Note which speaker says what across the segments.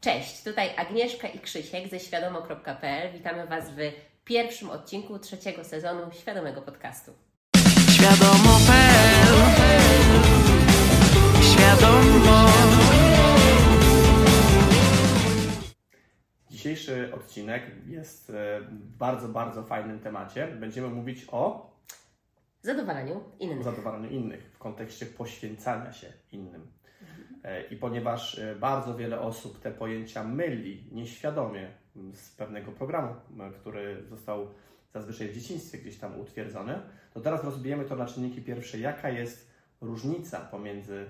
Speaker 1: Cześć, tutaj Agnieszka i Krzysiek ze świadomo.pl. Witamy Was w pierwszym odcinku trzeciego sezonu Świadomego Podcastu.
Speaker 2: Świadomo.pl Świadomo
Speaker 3: Dzisiejszy odcinek jest e, w bardzo, bardzo fajnym temacie. Będziemy mówić o
Speaker 1: Zadowalaniu innych.
Speaker 3: zadowalaniu innych w kontekście poświęcania się innym. E, I ponieważ e, bardzo wiele osób te pojęcia myli nieświadomie z pewnego programu, m, który został zazwyczaj w dzieciństwie gdzieś tam utwierdzony, to teraz rozbijemy to na czynniki pierwsze. Jaka jest różnica pomiędzy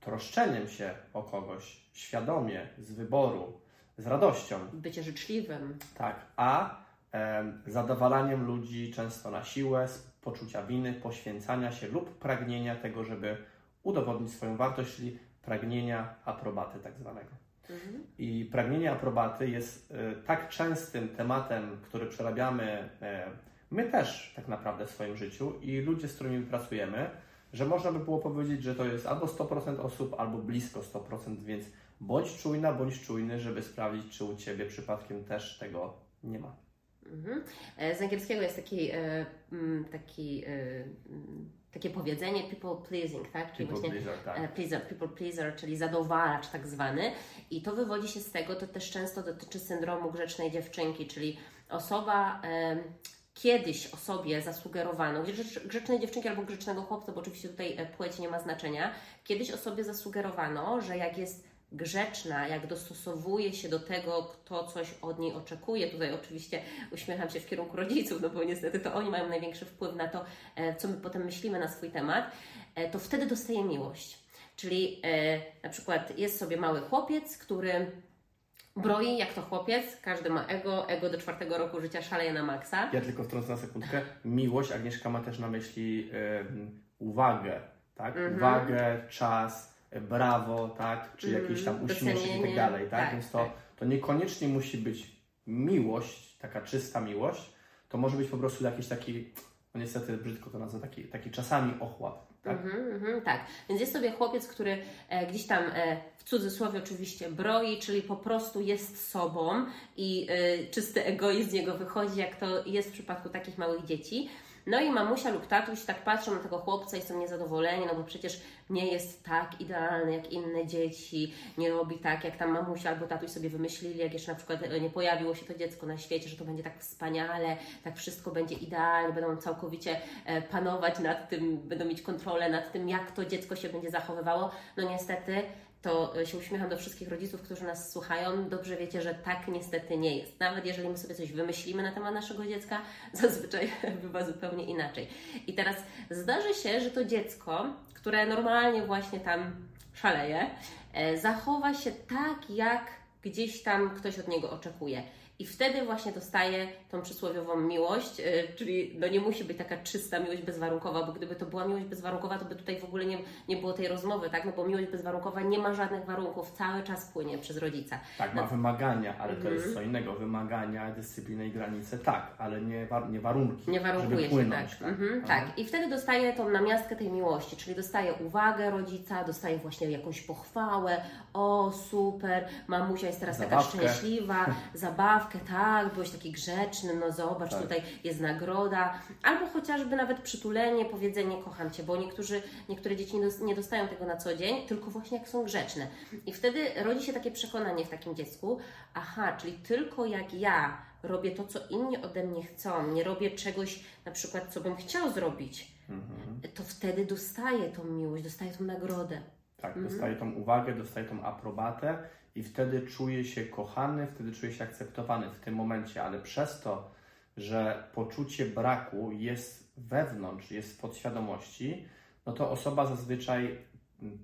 Speaker 3: troszczeniem się o kogoś świadomie, z wyboru, z radością,
Speaker 1: Bycie życzliwym.
Speaker 3: tak, a em, zadowalaniem ludzi często na siłę, z poczucia winy, poświęcania się lub pragnienia tego, żeby udowodnić swoją wartość, czyli pragnienia aprobaty tak zwanego.
Speaker 1: Mhm.
Speaker 3: I pragnienie aprobaty jest e, tak częstym tematem, który przerabiamy e, my też tak naprawdę w swoim życiu i ludzie, z którymi pracujemy, że można by było powiedzieć, że to jest albo 100% osób, albo blisko 100%, więc bądź czujna, bądź czujny, żeby sprawdzić, czy u Ciebie przypadkiem też tego nie ma.
Speaker 1: Mhm. E, Z angielskiego jest taki, e, mm, taki, e, mm, takie powiedzenie people pleasing, tak? Czyli
Speaker 3: People
Speaker 1: właśnie
Speaker 3: pleaser, tak.
Speaker 1: pleaser, people pleaser, czyli zadowalacz tak zwany. I to wywodzi się z tego, to też często dotyczy syndromu grzecznej dziewczynki, czyli osoba. Kiedyś osobie zasugerowano, grzecz- grzecznej dziewczynki albo grzecznego chłopca, bo oczywiście tutaj płeć nie ma znaczenia. Kiedyś osobie zasugerowano, że jak jest grzeczna, jak dostosowuje się do tego, kto coś od niej oczekuje. Tutaj oczywiście uśmiecham się w kierunku rodziców, no bo niestety to oni mają największy wpływ na to, e, co my potem myślimy na swój temat, e, to wtedy dostaje miłość. Czyli e, na przykład jest sobie mały chłopiec, który broi jak to chłopiec, każdy ma ego, ego do czwartego roku życia szaleje na maksa.
Speaker 3: Ja tylko wtrącę na sekundkę. Miłość, Agnieszka ma też na myśli uwagę, tak?
Speaker 1: Mhm.
Speaker 3: Uwagę, czas, brawo, tak? Czy
Speaker 1: Mhm,
Speaker 3: jakiś tam uśmieszek i tak dalej, tak?
Speaker 1: tak,
Speaker 3: Więc to,
Speaker 1: tak.
Speaker 3: to niekoniecznie musi być miłość, taka czysta miłość, to może być po prostu jakiś taki, no niestety brzydko to nazwę, taki, taki czasami ochłap, tak?
Speaker 1: Mhm, mhm, tak, więc jest sobie chłopiec, który e, gdzieś tam e, w cudzysłowie oczywiście broi, czyli po prostu jest sobą i e, czysty egoizm z niego wychodzi, jak to jest w przypadku takich małych dzieci. No i mamusia lub tatuś tak patrzą na tego chłopca i są niezadowoleni, no bo przecież nie jest tak idealny jak inne dzieci, nie robi tak, jak tam mamusia albo tatuś sobie wymyślili, jak jeszcze na przykład e, nie pojawiło się to dziecko na świecie, że to będzie tak wspaniale, tak wszystko będzie idealnie, będą całkowicie e, panować nad tym, będą mieć kontrolę nad tym, jak to dziecko się będzie zachowywało. No niestety to e, się uśmiecham do wszystkich rodziców, którzy nas słuchają. Dobrze wiecie, że tak niestety nie jest. Nawet jeżeli my sobie coś wymyślimy na temat naszego dziecka, zazwyczaj bywa zupełnie inaczej. I teraz zdarzy się, że to dziecko, które normalnie właśnie tam szaleje, e, zachowa się tak, jak gdzieś tam ktoś od niego oczekuje. I wtedy właśnie dostaje tą przysłowiową miłość, e, czyli no nie musi być taka czysta miłość bezwarunkowa, bo gdyby to była miłość bezwarunkowa, to by tutaj w ogóle nie, nie było tej rozmowy, tak? No bo miłość bezwarunkowa nie ma żadnych warunków, cały czas płynie przez rodzica.
Speaker 3: Tak, ma wymagania, ale to
Speaker 1: Mhm.
Speaker 3: jest co innego. Wymagania, dyscypliny i granice, tak, ale nie, war, nie warunki.
Speaker 1: Nie warunkuje
Speaker 3: żeby
Speaker 1: się,
Speaker 3: płynąć,
Speaker 1: tak. Mhm, tak. I wtedy dostaje tą namiastkę tej miłości, czyli dostaje uwagę rodzica, dostaje właśnie jakąś pochwałę, o super, mamusia jest teraz
Speaker 3: Zabawkę.
Speaker 1: taka szczęśliwa, tak, byłeś taki grzeczny, no zobacz,
Speaker 3: Tak.
Speaker 1: tutaj jest nagroda, albo chociażby nawet przytulenie, powiedzenie kocham Cię, bo niektórzy, niektóre dzieci nie dostają tego na co dzień, tylko właśnie jak są grzeczne. I wtedy rodzi się takie przekonanie w takim dziecku, aha, czyli tylko jak ja robię to, co inni ode mnie chcą, nie robię czegoś na przykład, co bym chciał zrobić,
Speaker 3: Mhm.
Speaker 1: to wtedy dostaję tą miłość, dostaję tą nagrodę.
Speaker 3: Tak,
Speaker 1: Mhm.
Speaker 3: dostaje tą uwagę, dostaje tą aprobatę i wtedy czuje się kochany, wtedy czuje się akceptowany w tym momencie, ale przez to, że poczucie braku jest wewnątrz, jest w podświadomości, no to osoba zazwyczaj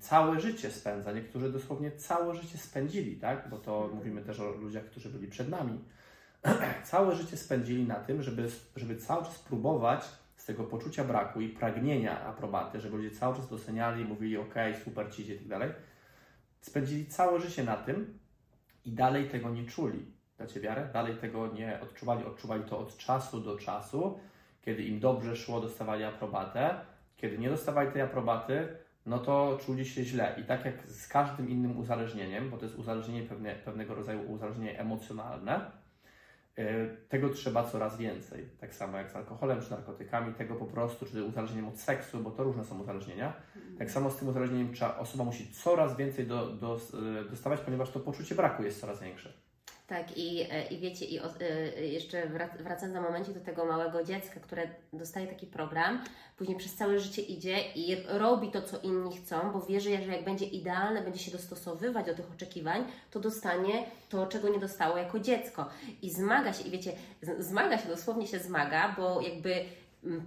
Speaker 3: całe życie spędza, niektórzy dosłownie całe życie spędzili, tak? Bo to mówimy też o ludziach, którzy byli przed nami. całe życie spędzili na tym, żeby, żeby cały czas próbować tego poczucia braku i pragnienia aprobaty, żeby ludzie cały czas doceniali, mówili ok, super ci idzie i tak dalej, spędzili całe życie na tym i dalej tego nie czuli. Dacie wiarę? Dalej tego nie odczuwali. Odczuwali to od czasu do czasu. Kiedy im dobrze szło, dostawali aprobatę. Kiedy nie dostawali tej aprobaty, no to czuli się źle. I tak jak z każdym innym uzależnieniem, bo to jest uzależnienie pewne, pewnego rodzaju uzależnienie emocjonalne, tego trzeba coraz więcej. Tak samo jak z alkoholem czy narkotykami, tego po prostu, czy uzależnieniem od seksu, bo to różne są uzależnienia. Tak samo z tym uzależnieniem osoba musi coraz więcej do, do, y, dostawać, ponieważ to poczucie braku jest coraz większe.
Speaker 1: Tak, i, e, i wiecie, i o, y, jeszcze wracając na momencie do tego małego dziecka, które dostaje taki program, później przez całe życie idzie i robi to, co inni chcą, bo wierzy, że jak będzie idealne, będzie się dostosowywać do tych oczekiwań, to dostanie to, czego nie dostało jako dziecko. I zmaga się, i wiecie, zmaga się, dosłownie się zmaga, bo jakby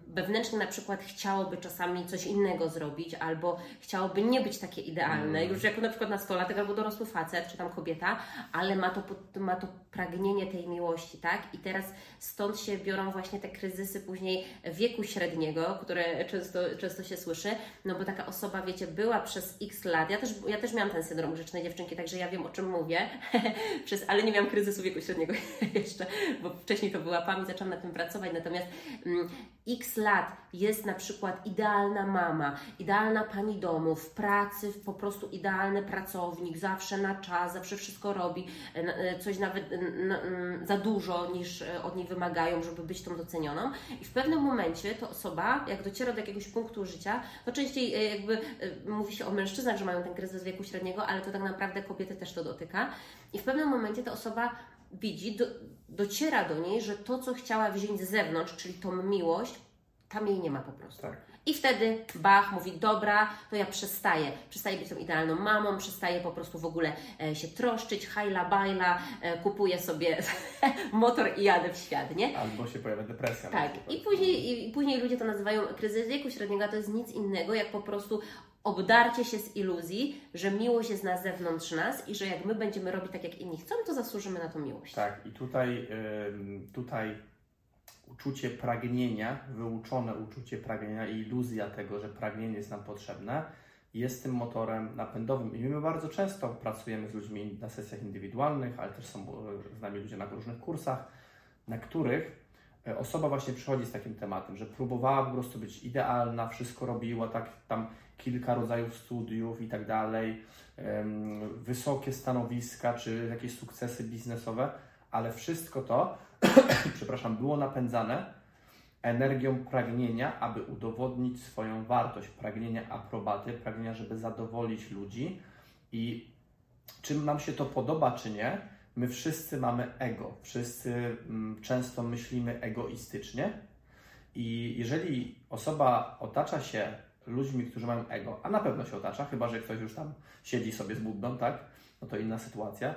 Speaker 1: wewnętrznie na przykład chciałoby czasami coś innego zrobić, albo chciałoby nie być takie idealne, mm. już jako na przykład nastolatek albo dorosły facet, czy tam kobieta, ale ma to, ma to pragnienie tej miłości, tak? I teraz stąd się biorą właśnie te kryzysy później wieku średniego, które często, często się słyszy, no bo taka osoba, wiecie, była przez x lat, ja też, ja też miałam ten syndrom grzecznej dziewczynki, także ja wiem o czym mówię, przez, ale nie miałam kryzysu wieku średniego jeszcze, bo wcześniej to wyłapałam i zaczęłam na tym pracować, natomiast mm, x lat jest na przykład idealna mama, idealna pani domu, w pracy po prostu idealny pracownik, zawsze na czas, zawsze wszystko robi, e, e, coś nawet mm, za dużo niż e, od niej wymagają, żeby być tą docenioną. I w pewnym momencie to osoba, jak dociera do jakiegoś punktu życia, to częściej jakby mówi się o mężczyznach, że mają ten kryzys wieku średniego, ale to tak naprawdę kobiety też to dotyka. I w pewnym momencie ta osoba widzi, do, dociera do niej, że to, co chciała wziąć z zewnątrz, czyli tą miłość, tam jej nie ma po prostu. Tak. I wtedy Bach mówi, dobra, to ja przestaję. Przestaję być tą idealną mamą, przestaję po prostu w ogóle e, się troszczyć, hajla, bajla, e, kupuję sobie motor i jadę w świat, nie?
Speaker 3: Albo się pojawia depresja.
Speaker 1: Tak. I później, I później ludzie to nazywają kryzys wieku średniego, a to jest nic innego, jak po prostu obdarcie się z iluzji, że miłość jest na zewnątrz nas i że jak my będziemy robić tak, jak inni chcą, to zasłużymy na tą miłość.
Speaker 3: Tak, i tutaj, tutaj uczucie pragnienia, wyuczone uczucie pragnienia i iluzja tego, że pragnienie jest nam potrzebne, jest tym motorem napędowym. I my bardzo często pracujemy z ludźmi na sesjach indywidualnych, ale też są z nami ludzie na różnych kursach, na których e, osoba właśnie przychodzi z takim tematem, że próbowała po prostu być idealna, wszystko robiła, tak tam kilka rodzajów studiów i tak dalej, wysokie stanowiska czy jakieś sukcesy biznesowe, ale wszystko to, przepraszam, było napędzane energią pragnienia, aby udowodnić swoją wartość, pragnienia aprobaty, pragnienia, żeby zadowolić ludzi. I czym nam się to podoba, czy nie, my wszyscy mamy ego, wszyscy mm, często myślimy egoistycznie. I jeżeli osoba otacza się ludźmi, którzy mają ego, a na pewno się otacza, chyba że ktoś już tam siedzi sobie z buddą, tak? No to inna sytuacja,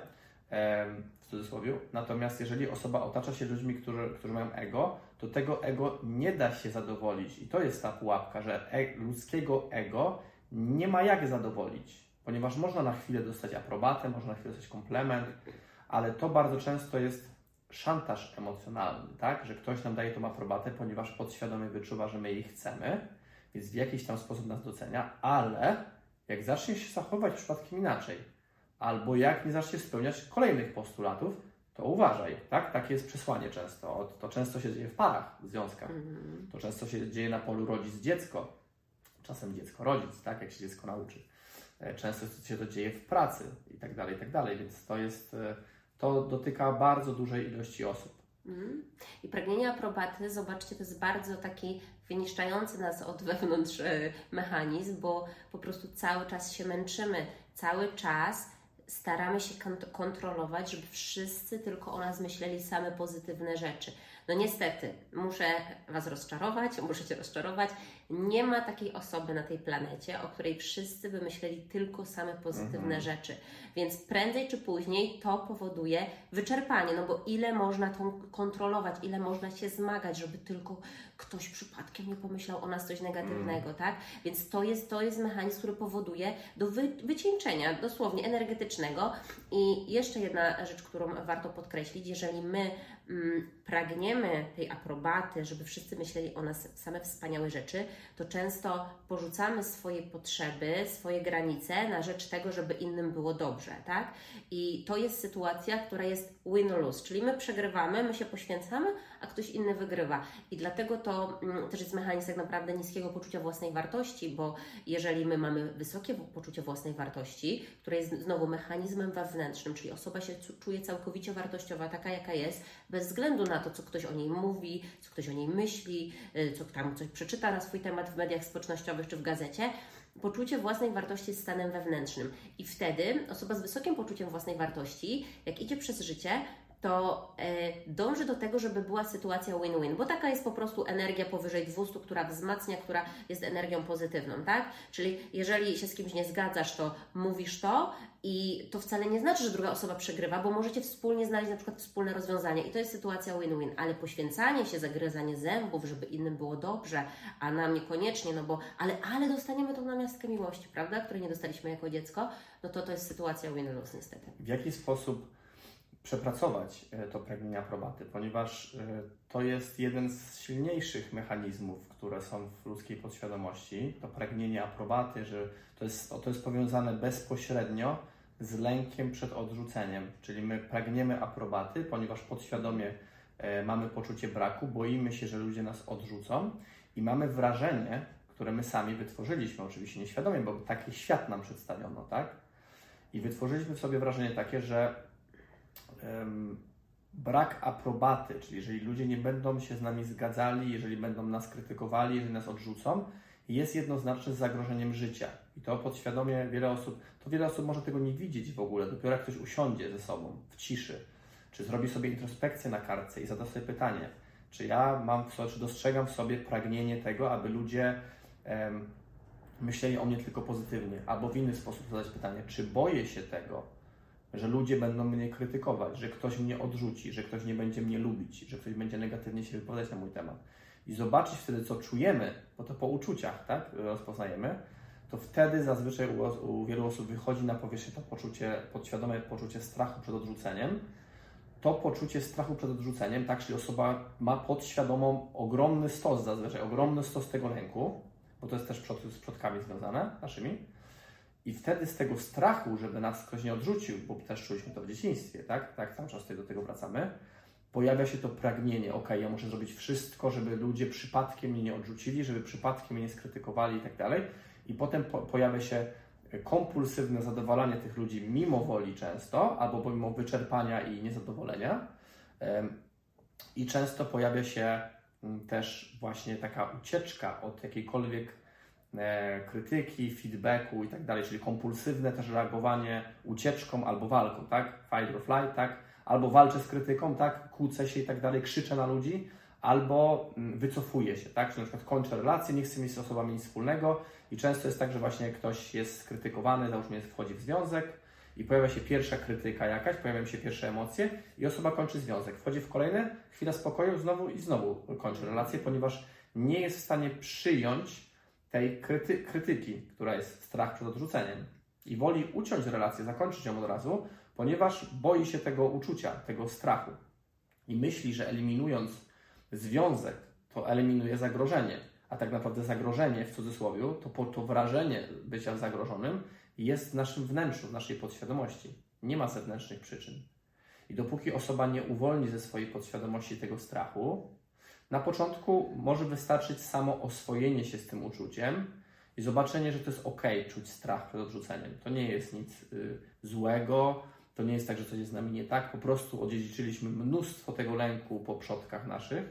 Speaker 3: cudzysłowie. Natomiast jeżeli osoba otacza się ludźmi, którzy, którzy mają ego, to tego ego nie da się zadowolić. I to jest ta pułapka, że e ludzkiego ego nie ma jak zadowolić, ponieważ można na chwilę dostać aprobatę, można na chwilę dostać komplement, ale to bardzo często jest szantaż emocjonalny, tak? Że ktoś nam daje tą aprobatę, ponieważ podświadomie wyczuwa, że my jej chcemy, więc w jakiś tam sposób nas docenia, ale jak zacznie się zachowywać przypadkiem inaczej, albo jak nie zacznie spełniać kolejnych postulatów, to uważaj, tak? Takie jest przesłanie często. To często się dzieje w parach, w związkach. Mm. To często się dzieje na polu rodzic-dziecko. Czasem dziecko-rodzic, tak? Jak się dziecko nauczy. E, często się to dzieje w pracy i tak dalej, i tak dalej. Więc to jest, e, to dotyka bardzo dużej ilości osób.
Speaker 1: Mm. I pragnienie aprobaty, zobaczcie, to jest bardzo taki wyniszczający nas od wewnątrz e, mechanizm, bo po prostu cały czas się męczymy, cały czas staramy się kontrolować, żeby wszyscy tylko o nas myśleli same pozytywne rzeczy. No niestety, muszę Was rozczarować, muszę Cię rozczarować. Nie ma takiej osoby na tej planecie, o której wszyscy by myśleli tylko same pozytywne mhm. rzeczy. Więc prędzej czy później to powoduje wyczerpanie, no bo ile można to kontrolować, ile można się zmagać, żeby tylko ktoś przypadkiem nie pomyślał o nas coś negatywnego, mm. tak? Więc to jest, to jest mechanizm, który powoduje do wy, wycieńczenia, dosłownie energetycznego. I jeszcze jedna rzecz, którą warto podkreślić, jeżeli my pragniemy tej aprobaty, żeby wszyscy myśleli o nas same wspaniałe rzeczy, to często porzucamy swoje potrzeby, swoje granice na rzecz tego, żeby innym było dobrze, tak? I to jest sytuacja, która jest win-lose, czyli my przegrywamy, my się poświęcamy, a ktoś inny wygrywa. I dlatego to mm, też jest mechanizm tak naprawdę niskiego poczucia własnej wartości, bo jeżeli my mamy wysokie poczucie własnej wartości, które jest znowu mechanizmem wewnętrznym, czyli osoba się czuje całkowicie wartościowa, taka jaka jest, bez względu na to, co ktoś o niej mówi, co ktoś o niej myśli, y, co tam coś przeczyta na swój temat w mediach społecznościowych czy w gazecie, poczucie własnej wartości jest stanem wewnętrznym. I wtedy osoba z wysokim poczuciem własnej wartości, jak idzie przez życie, to e, dąży do tego, żeby była sytuacja win-win, bo taka jest po prostu energia powyżej 200, która wzmacnia, która jest energią pozytywną, tak? Czyli jeżeli się z kimś nie zgadzasz, to mówisz to i to wcale nie znaczy, że druga osoba przegrywa, bo możecie wspólnie znaleźć na przykład wspólne rozwiązanie i to jest sytuacja win-win, ale poświęcanie się, zagryzanie zębów, żeby innym było dobrze, a nam niekoniecznie, no bo ale, ale dostaniemy tą namiastkę miłości, prawda, której nie dostaliśmy jako dziecko, no to to jest sytuacja win-lose niestety.
Speaker 3: W jaki sposób przepracować e, to pragnienie aprobaty, ponieważ e, to jest jeden z silniejszych mechanizmów, które są w ludzkiej podświadomości. To pragnienie aprobaty, że to jest, to jest powiązane bezpośrednio z lękiem przed odrzuceniem. Czyli my pragniemy aprobaty, ponieważ podświadomie e, mamy poczucie braku, boimy się, że ludzie nas odrzucą i mamy wrażenie, które my sami wytworzyliśmy, oczywiście nieświadomie, bo taki świat nam przedstawiono, tak? I wytworzyliśmy sobie wrażenie takie, że brak aprobaty, czyli jeżeli ludzie nie będą się z nami zgadzali, jeżeli będą nas krytykowali, jeżeli nas odrzucą, jest jednoznaczne z zagrożeniem życia. I to podświadomie wiele osób, to wiele osób może tego nie widzieć w ogóle, dopiero jak ktoś usiądzie ze sobą w ciszy, czy zrobi sobie introspekcję na kartce i zada sobie pytanie, czy ja mam w sobie, czy dostrzegam w sobie pragnienie tego, aby ludzie myśleli o mnie tylko pozytywnie, albo w inny sposób zadać pytanie, czy boję się tego, że ludzie będą mnie krytykować, że ktoś mnie odrzuci, że ktoś nie będzie mnie lubić, że ktoś będzie negatywnie się wypowiadać na mój temat. I zobaczyć wtedy, co czujemy, bo to po uczuciach, tak, rozpoznajemy, to wtedy zazwyczaj u, u wielu osób wychodzi na powierzchnię to poczucie, podświadome poczucie strachu przed odrzuceniem. To poczucie strachu przed odrzuceniem, tak, czyli osoba ma podświadomą ogromny stos zazwyczaj, ogromny stos tego lęku, bo to jest też z przodkami związane naszymi, i wtedy z tego strachu, żeby nas ktoś nie odrzucił, bo też czuliśmy to w dzieciństwie, tak? Tak, cały czas tutaj do tego wracamy. Pojawia się to pragnienie, ok, ja muszę zrobić wszystko, żeby ludzie przypadkiem mnie nie odrzucili, żeby przypadkiem mnie nie skrytykowali i tak dalej. I potem po pojawia się kompulsywne zadowalanie tych ludzi mimo woli często, albo pomimo wyczerpania i niezadowolenia. I często pojawia się mm, też właśnie taka ucieczka od jakiejkolwiek E, krytyki, feedbacku i tak dalej, czyli kompulsywne też reagowanie ucieczką albo walką, tak? Fight or flight, tak? Albo walczę z krytyką, tak? Kłócę się i tak dalej, krzyczę na ludzi, albo mm, wycofuję się, tak? Czyli na przykład kończę relację, nie chcę mieć z osobami nic wspólnego i często jest tak, że właśnie ktoś jest skrytykowany, załóżmy wchodzi w związek i pojawia się pierwsza krytyka jakaś, pojawiają się pierwsze emocje i osoba kończy związek. Wchodzi w kolejne, chwila spokoju, znowu i znowu kończy relację, ponieważ nie jest w stanie przyjąć tej kryty krytyki, która jest strach przed odrzuceniem. I woli uciąć relację, zakończyć ją od razu, ponieważ boi się tego uczucia, tego strachu. I myśli, że eliminując związek, to eliminuje zagrożenie. A tak naprawdę zagrożenie, w cudzysłowie, to, to wrażenie bycia zagrożonym jest w naszym wnętrzu, w naszej podświadomości. Nie ma zewnętrznych przyczyn. I dopóki osoba nie uwolni ze swojej podświadomości tego strachu, na początku może wystarczyć samo oswojenie się z tym uczuciem i zobaczenie, że to jest ok czuć strach przed odrzuceniem. To nie jest nic y, złego, to nie jest tak, że coś jest z nami nie tak. Po prostu odziedziczyliśmy mnóstwo tego lęku po przodkach naszych,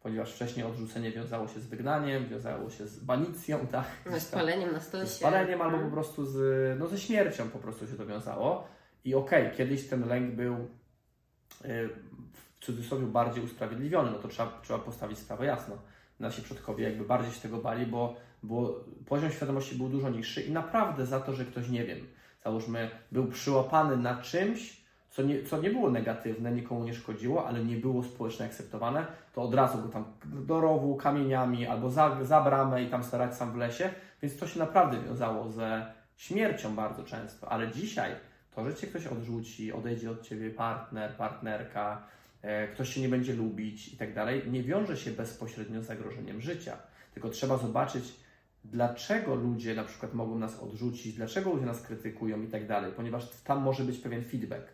Speaker 3: ponieważ wcześniej odrzucenie wiązało się z wygnaniem, wiązało się z banicją, tak?
Speaker 1: Z spaleniem na stosie.
Speaker 3: Z spaleniem albo po prostu z, no, ze śmiercią po prostu się to wiązało. I okej, okay, kiedyś ten lęk był y, cudzysłowie bardziej usprawiedliwiony, no to trzeba, trzeba postawić sprawę jasno. Nasi przodkowie jakby bardziej się tego bali, bo, bo poziom świadomości był dużo niższy i naprawdę za to, że ktoś, nie wiem, załóżmy, był przyłapany na czymś, co nie, co nie było negatywne, nikomu nie szkodziło, ale nie było społecznie akceptowane, to od razu go tam do rowu kamieniami albo za, za bramę i tam starać sam w lesie, więc to się naprawdę wiązało ze śmiercią bardzo często. Ale dzisiaj To, że cię ktoś odrzuci, odejdzie od ciebie partner, partnerka, ktoś się nie będzie lubić i tak dalej, nie wiąże się bezpośrednio z zagrożeniem życia. Tylko trzeba zobaczyć, dlaczego ludzie na przykład mogą nas odrzucić, dlaczego ludzie nas krytykują i tak dalej, ponieważ tam może być pewien feedback.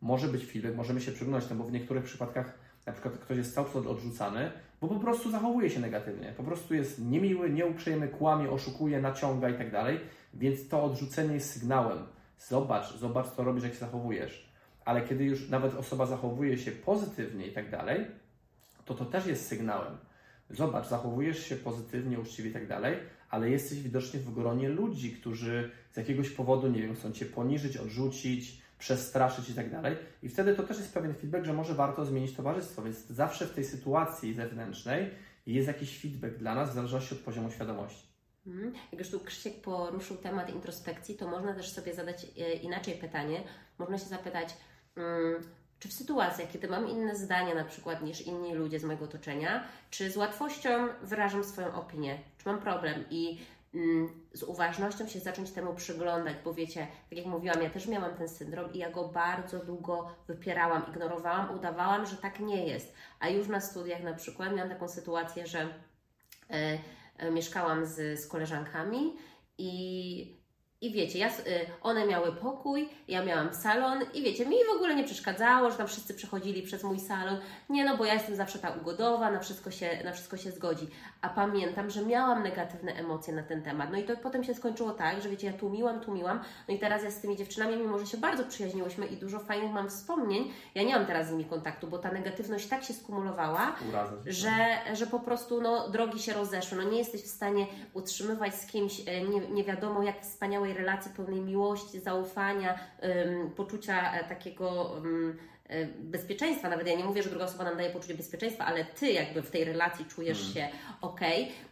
Speaker 3: Może być feedback, możemy się przyglądać, no bo w niektórych przypadkach na przykład ktoś jest całkowicie odrzucany, bo po prostu zachowuje się negatywnie, po prostu jest niemiły, nieuprzejmy, kłamie, oszukuje, naciąga i tak dalej, więc to odrzucenie jest sygnałem. Zobacz, zobacz co robisz, jak się zachowujesz. Ale kiedy już nawet osoba zachowuje się pozytywnie i tak dalej, to to też jest sygnałem. Zobacz, zachowujesz się pozytywnie, uczciwie i tak dalej, ale jesteś widocznie w gronie ludzi, którzy z jakiegoś powodu, nie wiem, chcą Cię poniżyć, odrzucić, przestraszyć i tak dalej. I wtedy to też jest pewien feedback, że może warto zmienić towarzystwo, więc zawsze w tej sytuacji zewnętrznej jest jakiś feedback dla nas w zależności od poziomu świadomości.
Speaker 1: Mhm. Jak już tu Krzysiek poruszył temat introspekcji, to można też sobie zadać e, inaczej pytanie. Można się zapytać, czy w sytuacjach, kiedy mam inne zdania na przykład niż inni ludzie z mojego otoczenia, czy z łatwością wyrażam swoją opinię, czy mam problem i mm, z uważnością się zacząć temu przyglądać, bo wiecie, tak jak mówiłam, ja też miałam ten syndrom i ja go bardzo długo wypierałam, ignorowałam, udawałam, że tak nie jest. A już na studiach na przykład miałam taką sytuację, że e, e, mieszkałam z, z koleżankami i i wiecie, ja, y, one miały pokój, ja miałam salon i wiecie, mi w ogóle nie przeszkadzało, że tam wszyscy przechodzili przez mój salon. Nie no, bo ja jestem zawsze ta ugodowa, na wszystko się, na wszystko się zgodzi. A pamiętam, że miałam negatywne emocje na ten temat. No i to potem się skończyło tak, że wiecie, ja tłumiłam, tłumiłam. No i teraz ja z tymi dziewczynami, mimo że się bardzo przyjaźniłyśmy i dużo fajnych mam wspomnień, ja nie mam teraz z nimi kontaktu, bo ta negatywność tak się skumulowała, że, że po prostu no, drogi się rozeszły. No nie jesteś w stanie utrzymywać z kimś e, nie, nie wiadomo jak wspaniałej relacji pełnej miłości, zaufania, poczucia e, takiego e, bezpieczeństwa. Nawet ja nie mówię, że druga osoba nam daje poczucie bezpieczeństwa, ale ty jakby w tej relacji czujesz hmm. się ok,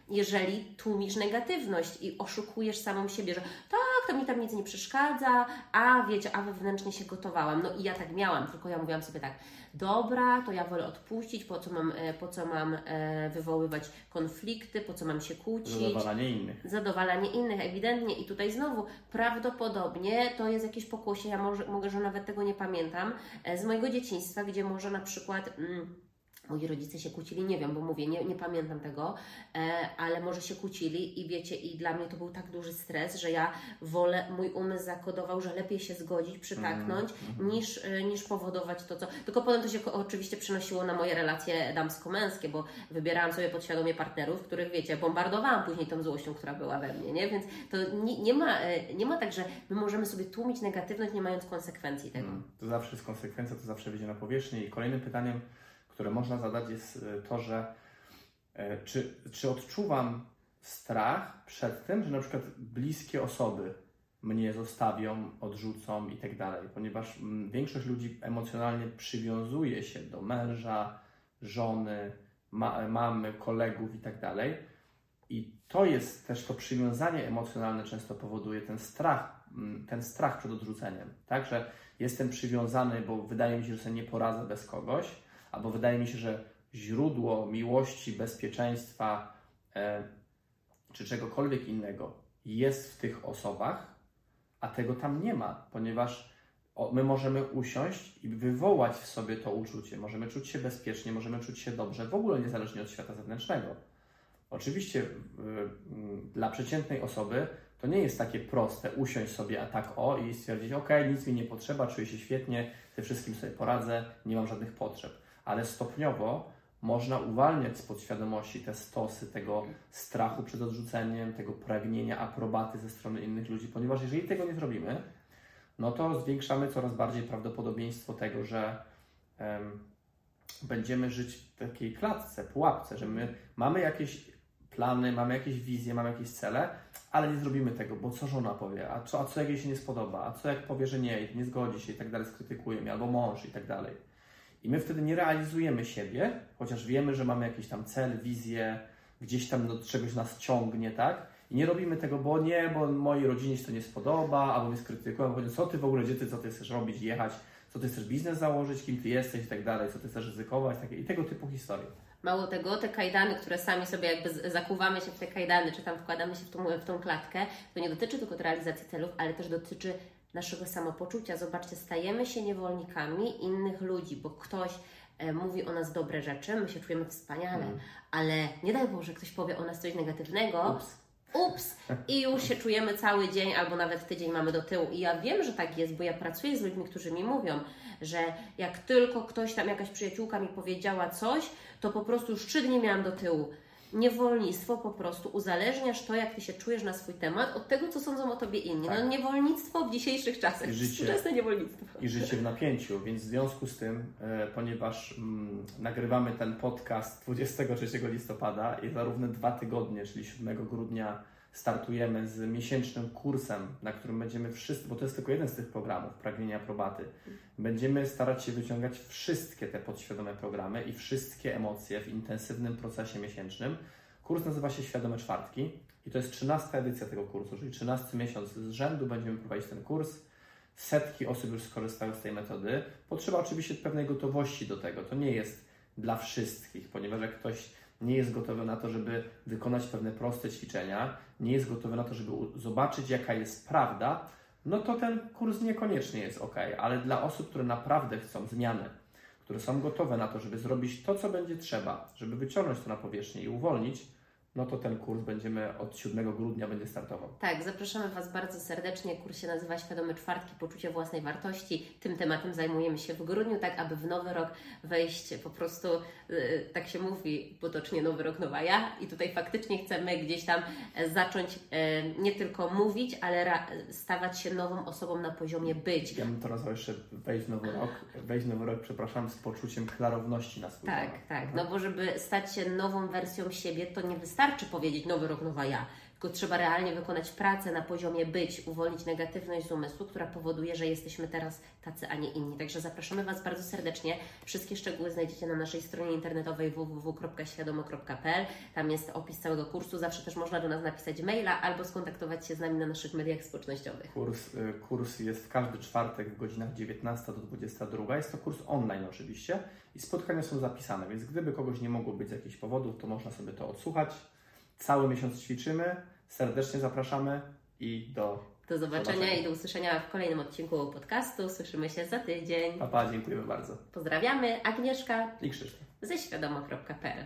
Speaker 1: jeżeli tłumisz negatywność i oszukujesz samą siebie, że tak, to mi tam nic nie przeszkadza, a wiecie, a wewnętrznie się gotowałam. No i ja tak miałam, tylko ja mówiłam sobie tak, dobra, to ja wolę odpuścić, po co mam, e, po co mam e, wywoływać konflikty, po co mam się kłócić.
Speaker 3: Zadowalanie innych.
Speaker 1: Zadowalanie innych, ewidentnie. I tutaj znowu prawdopodobnie to jest jakieś pokłosie, ja może, mogę, że nawet tego nie pamiętam, e, z mojego dzieciństwa, gdzie może na przykład... Mm, moi rodzice się kłócili, nie wiem, bo mówię, nie, nie pamiętam tego, e, ale może się kłócili i wiecie, i dla mnie to był tak duży stres, że ja wolę, mój umysł zakodował, że lepiej się zgodzić, przytaknąć, mm, niż, e, niż powodować to, co... Tylko potem to się oczywiście przynosiło na moje relacje damsko-męskie, bo wybierałam sobie podświadomie partnerów, których, wiecie, bombardowałam później tą złością, która była we mnie, nie? Więc to nie, nie ma, e, nie ma tak, że my możemy sobie tłumić negatywność, nie mając konsekwencji tego. Mm,
Speaker 3: to zawsze jest konsekwencja, to zawsze wyjdzie na powierzchnię i kolejnym pytaniem które można zadać, jest e, to, że e, czy, czy odczuwam strach przed tym, że na przykład bliskie osoby mnie zostawią, odrzucą i tak dalej, ponieważ większość ludzi emocjonalnie przywiązuje się do męża, żony, ma, mamy, kolegów i tak dalej. I to jest też to przywiązanie emocjonalne często powoduje ten strach, ten strach przed odrzuceniem. Także jestem przywiązany, bo wydaje mi się, że sobie nie poradzę bez kogoś, albo wydaje mi się, że źródło miłości, bezpieczeństwa e, czy czegokolwiek innego jest w tych osobach, a tego tam nie ma, ponieważ my możemy usiąść i wywołać w sobie to uczucie. Możemy czuć się bezpiecznie, możemy czuć się dobrze, w ogóle niezależnie od świata zewnętrznego. Oczywiście dla przeciętnej osoby to nie jest takie proste usiąść sobie a tak o i stwierdzić, ok, nic mi nie potrzeba, czuję się świetnie, ze wszystkim sobie poradzę, nie mam żadnych potrzeb ale stopniowo można uwalniać z podświadomości te stosy tego strachu przed odrzuceniem, tego pragnienia aprobaty ze strony innych ludzi, ponieważ jeżeli tego nie zrobimy, no to zwiększamy coraz bardziej prawdopodobieństwo tego, że um, będziemy żyć w takiej klatce, pułapce, że my mamy jakieś plany, mamy jakieś wizje, mamy jakieś cele, ale nie zrobimy tego, bo co żona powie, a co, a co jak jej się nie spodoba, a co jak powie, że nie, nie zgodzi się i tak dalej, skrytykuje mnie, albo mąż i tak dalej. I my wtedy nie realizujemy siebie, chociaż wiemy, że mamy jakiś tam cel, wizję, gdzieś tam do czegoś nas ciągnie, tak? I nie robimy tego, bo nie, bo mojej rodzinie się to nie spodoba, albo mnie skrytykują, bo co ty w ogóle, gdzie ty, co ty chcesz robić, jechać, co ty chcesz biznes założyć, kim ty jesteś i tak dalej, co ty chcesz ryzykować, takie, i tego typu historie.
Speaker 1: Mało tego, te kajdany, które sami sobie jakby zakuwamy się w te kajdany, czy tam wkładamy się w tą, w tą klatkę, to nie dotyczy tylko realizacji celów, ale też dotyczy naszego samopoczucia. Zobaczcie, stajemy się niewolnikami innych ludzi, bo ktoś e, mówi o nas dobre rzeczy, my się czujemy wspaniale,
Speaker 3: Mm.
Speaker 1: ale nie daj Boże, ktoś powie o nas coś negatywnego.
Speaker 3: Ups.
Speaker 1: Ups! I już się czujemy cały dzień albo nawet tydzień mamy do tyłu. I ja wiem, że tak jest, bo ja pracuję z ludźmi, którzy mi mówią, że jak tylko ktoś tam, jakaś przyjaciółka mi powiedziała coś, to po prostu już trzy dni miałam do tyłu. Niewolnictwo po prostu uzależniasz to, jak ty się czujesz na swój temat, od tego, co sądzą o tobie inni.
Speaker 3: Tak.
Speaker 1: No niewolnictwo w dzisiejszych czasach.
Speaker 3: I życie-
Speaker 1: Współczesne niewolnictwo.
Speaker 3: i życie w napięciu, więc w związku z tym, e, ponieważ mm, nagrywamy ten podcast 23 listopada i za równe dwa tygodnie, czyli 7 grudnia startujemy z miesięcznym kursem, na którym będziemy wszyscy, bo to jest tylko jeden z tych programów, pragnienia aprobaty, będziemy starać się wyciągać wszystkie te podświadome programy i wszystkie emocje w intensywnym procesie miesięcznym. Kurs nazywa się Świadome Czwartki i to jest 13 edycja tego kursu, czyli 13 miesiąc z rzędu będziemy prowadzić ten kurs. Setki osób już skorzystały z tej metody. Potrzeba oczywiście pewnej gotowości do tego. To nie jest dla wszystkich, ponieważ jak ktoś nie jest gotowy na to, żeby wykonać pewne proste ćwiczenia, nie jest gotowy na to, żeby zobaczyć, jaka jest prawda, no to ten kurs niekoniecznie jest ok. Ale dla osób, które naprawdę chcą zmiany, które są gotowe na to, żeby zrobić to, co będzie trzeba, żeby wyciągnąć to na powierzchnię i uwolnić, no to ten kurs będziemy od 7 grudnia będzie startował.
Speaker 1: Tak, zapraszamy Was bardzo serdecznie. Kurs się nazywa Świadome Czwartki, Poczucie Własnej Wartości. Tym tematem zajmujemy się w grudniu, tak aby w nowy rok wejść po prostu, yy, tak się mówi potocznie, nowy rok, nowa ja. I tutaj faktycznie chcemy gdzieś tam e, zacząć e, nie tylko mówić, ale ra- stawać się nową osobą na poziomie być.
Speaker 3: Ja bym to nazwał jeszcze wejść w nowy rok, wejść w nowy rok, przepraszam, z poczuciem klarowności na swój
Speaker 1: Tak,
Speaker 3: temat.
Speaker 1: tak. No bo żeby stać się nową wersją siebie, to nie wystarczy powiedzieć nowy rok, nowa ja. Tylko trzeba realnie wykonać pracę na poziomie być, uwolnić negatywność z umysłu, która powoduje, że jesteśmy teraz tacy, a nie inni. Także zapraszamy Was bardzo serdecznie. Wszystkie szczegóły znajdziecie na naszej stronie internetowej www.świadomo.pl. Tam jest opis całego kursu. Zawsze też można do nas napisać maila albo skontaktować się z nami na naszych mediach społecznościowych.
Speaker 3: Kurs, y, kurs jest w każdy czwartek w godzinach 19 do 22. Jest to kurs online oczywiście i spotkania są zapisane, więc gdyby kogoś nie mogło być z jakichś powodów, to można sobie to odsłuchać. Cały miesiąc ćwiczymy, serdecznie zapraszamy i do
Speaker 1: Do zobaczenia
Speaker 3: Zobaczenia.
Speaker 1: i do usłyszenia w kolejnym odcinku podcastu. Słyszymy się za tydzień.
Speaker 3: papa. Dziękujemy bardzo.
Speaker 1: Pozdrawiamy. Agnieszka
Speaker 3: I Krzysztof.
Speaker 1: ze świadomo.pl